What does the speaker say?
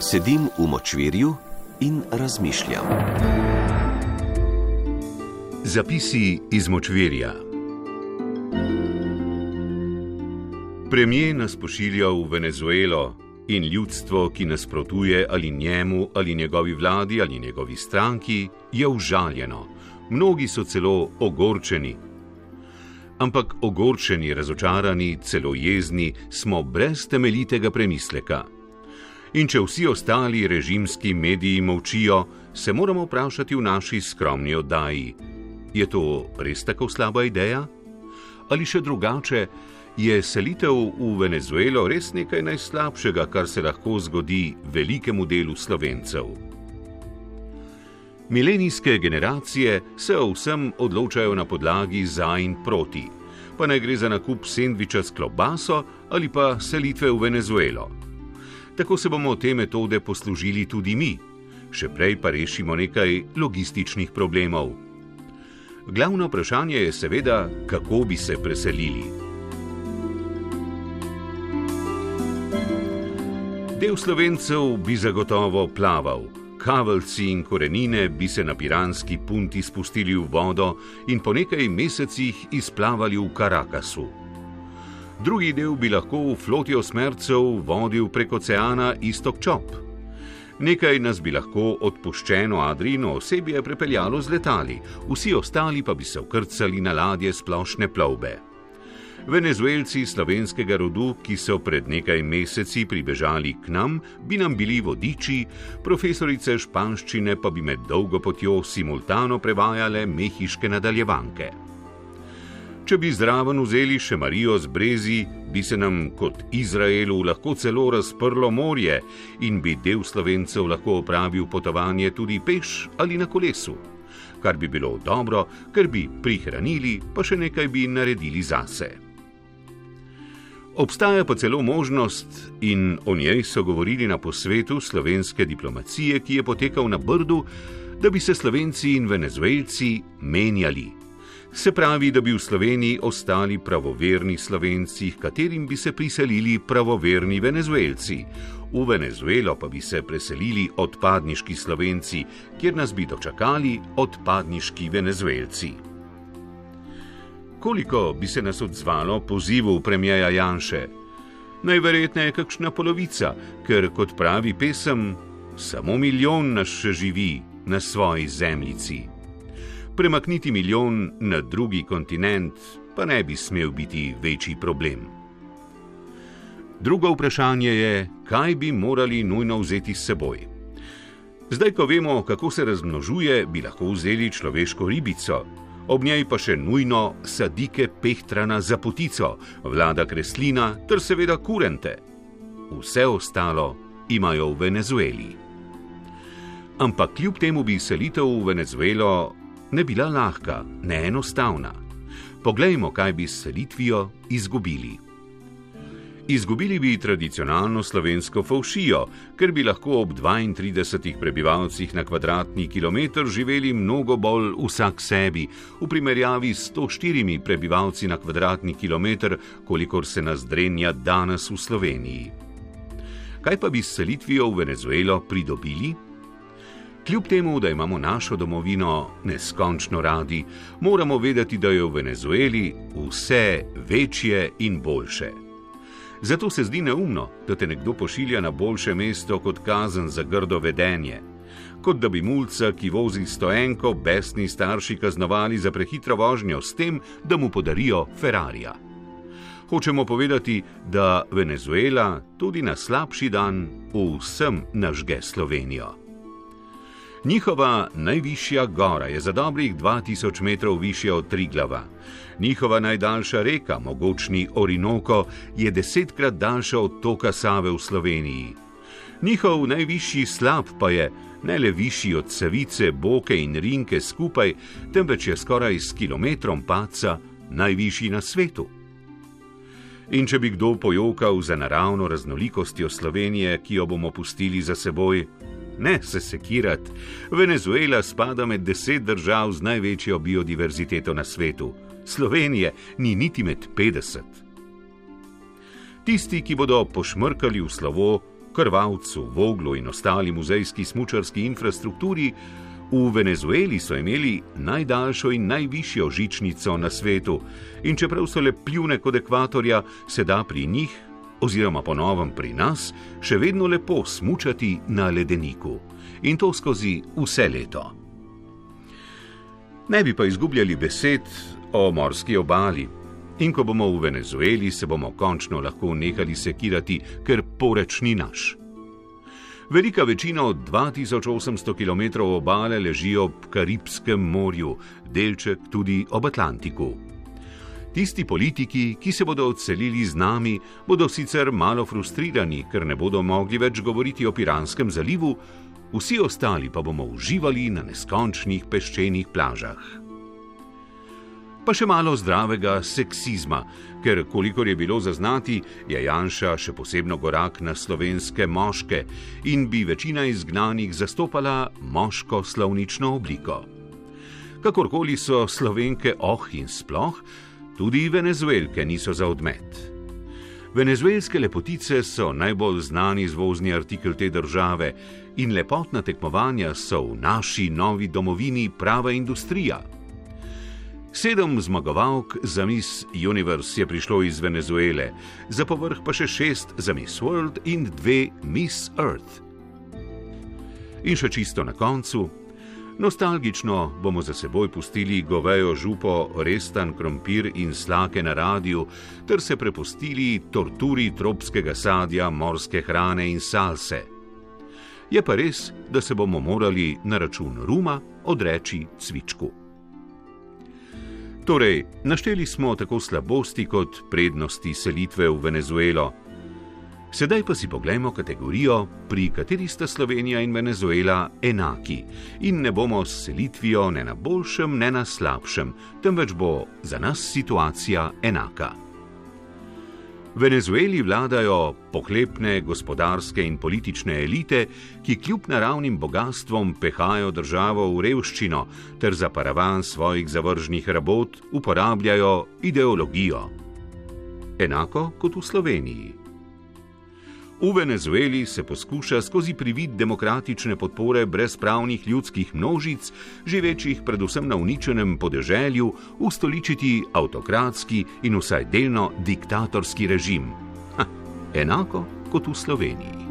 Sedim v močvirju in razmišljam. Zapisi iz močvirja. Premijer nas pošilja v Venezuelo in ljudstvo, ki nasprotuje ali njemu, ali njegovi vladi, ali njegovi stranki, je užaljeno. Mnogi so celo ogorčeni. Ampak ogorčeni, razočarani, celo jezni smo brez temeljitega premisleka. In če vsi ostali režimski mediji molčijo, se moramo vprašati v naši skromni oddaji: je to res tako slaba ideja? Ali še drugače, je selitev v Venezuelo res nekaj najslabšega, kar se lahko zgodi velikemu delu slovencev? Milenijske generacije se o vsem odločajo na podlagi za in proti, pa naj gre za nakup sendviča s klobaso ali pa selitve v Venezuelo. Tako se bomo te metode poslužili tudi mi, še prej pa rešimo nekaj logističnih problemov. Glavno vprašanje je seveda, kako bi se preselili. Del slovencev bi zagotovo plaval, kavelci in korenine bi se na piranski punti spustili v vodo in po nekaj mesecih izplavali v Karakasu drugi del bi lahko v floti osmercev vodil prek oceana istok čop. Nekaj nas bi lahko odpuščeno Adrino osebje prepeljalo z letali, vsi ostali pa bi se vkrcali na ladje splošne plovbe. Venezuelci slovenskega rodu, ki so pred nekaj meseci pribežali k nam, bi nam bili vodiči, profesorice španščine pa bi med dolgo potjo simultano prevajale mehiške nadaljevanke. Če bi zraven vzeli še Marijo z brezi, bi se nam kot Izraelu lahko celo razprlo morje in bi del slovencev lahko opravil potovanje tudi peš ali na kolesu. Kar bi bilo dobro, ker bi prihranili, pa še nekaj bi naredili zase. Obstaja pa celo možnost, in o njej so govorili na posvetu slovenske diplomacije, ki je potekal na Brdu, da bi se Slovenci in Venezuelci menjali se pravi, da bi v Sloveniji ostali pravoverni Slovenci, katerim bi se priselili pravoverni Venezuelci, v Venezuelo pa bi se preselili odpadniški Slovenci, kjer nas bi dočakali odpadniški Venezuelci. Koliko bi se nas odzvalo pozivu premijeja Janše? Najverjetneje kakšna polovica, ker kot pravi pesem, samo milijon nas še živi na svoji zemljici premakniti milijon na drugi kontinent pa ne bi smel biti večji problem. Drugo vprašanje je, kaj bi morali nujno vzeti s seboj. Zdaj, ko vemo, kako se razmnožuje, bi lahko vzeli človeško ribico, ob njej pa še nujno sadike pehtrana za potico, vlada kreslina ter seveda kurente. Vse ostalo imajo v Venezueli. Ampak kljub temu bi selitev v Venezuelo ne bila lahka, ne enostavna. Poglejmo, kaj bi s selitvijo izgubili. Izgubili bi tradicionalno slovensko faušijo, ker bi lahko ob 32 prebivalcih na kvadratni kilometr živeli mnogo bolj vsak sebi, v primerjavi s 104 prebivalci na kvadratni kilometr, kolikor se nas drenja danes v Sloveniji. Kaj pa bi s selitvijo v Venezuelo pridobili? Kljub temu, da imamo našo domovino neskončno radi, moramo vedeti, da je v Venezueli vse večje in boljše. Zato se zdi neumno, da te nekdo pošilja na boljše mesto kot kazen za grdo vedenje. Kot da bi mulca, ki vozi stoenko, besni starši kaznovali za prehitro vožnjo s tem, da mu podarijo Ferrari. Hočemo povedati, da Venezuela tudi na slabši dan vsem nažge Slovenijo. Njihova najvišja gora je za dobrih 2000 metrov višja od Triglava. Njihova najdaljša reka, mogočni Orinoko, je desetkrat daljša od toka Save v Sloveniji. Njihov najvišji slab pa je ne le višji od Savice, Boke in Rinke skupaj, temveč je skoraj s kilometrom paca najvišji na svetu. In če bi kdo pojokal za naravno raznolikostjo Slovenije, ki jo bomo pustili za seboj, ne se sekirati. Venezuela spada med deset držav z največjo biodiverziteto na svetu. Slovenije ni niti med 50. Tisti, ki bodo pošmrkali v slovo, Krvavcu, Voglu in ostali muzejski smučarski infrastrukturi, v Venezueli so imeli najdaljšo in najvišjo žičnico na svetu, in čeprav so le pljune kot ekvatorja, se da pri njih, oziroma ponovem pri nas, še vedno lepo smučati na ledeniku in to skozi vse leto. Ne bi pa izgubljali besed o morski obali. In ko bomo v Venezueli, se bomo končno lahko nehali sekirati, ker poreč ni naš. Velika večina od 2800 km obale leži ob Karibskem morju, delček tudi ob Atlantiku. Tisti politiki, ki se bodo odselili z nami, bodo sicer malo frustrirani, ker ne bodo mogli več govoriti o Piranskem zalivu, vsi ostali pa bomo uživali na neskončnih peščenih plažah. Pa še malo zdravega seksizma, ker kolikor je bilo zaznati, je Janša še posebno gorak na slovenske moške in bi večina izgnanih zastopala moško slovnično obliko. Kakorkoli so slovenke oh in sploh, tudi venezuelke niso za odmet. Venezuelske lepotice so najbolj znani izvozni artikel te države in lepotna tekmovanja so v naši novi domovini prava industrija. Sedem zmagovalk za Miss Universe je prišlo iz Venezuele, za povrh pa še šest za Miss World in dve Miss Earth. In še čisto na koncu, Nostalgično bomo za seboj pustili govejo župo, restan krompir in slake na radiju, ter se prepustili torturi tropskega sadja, morske hrane in salse. Je pa res, da se bomo morali na račun ruma odreči cvičku. Torej, našteli smo tako slabosti kot prednosti selitve v Venezuelo. Sedaj pa si poglejmo kategorijo, pri kateri sta Slovenija in Venezuela enaki in ne bomo s selitvijo ne na boljšem, ne na slabšem, temveč bo za nas situacija enaka. V Venezueli vladajo pohlepne gospodarske in politične elite, ki kljub naravnim bogatstvom pehajo državo v revščino ter za paravan svojih zavržnih rabot uporabljajo ideologijo. Enako kot v Sloveniji. V Venezueli se poskuša skozi privid demokratične podpore brezpravnih ljudskih množic, živečih predvsem na uničenem podeželju, ustoličiti avtokratski in vsaj delno diktatorski režim. Ha, enako kot v Sloveniji.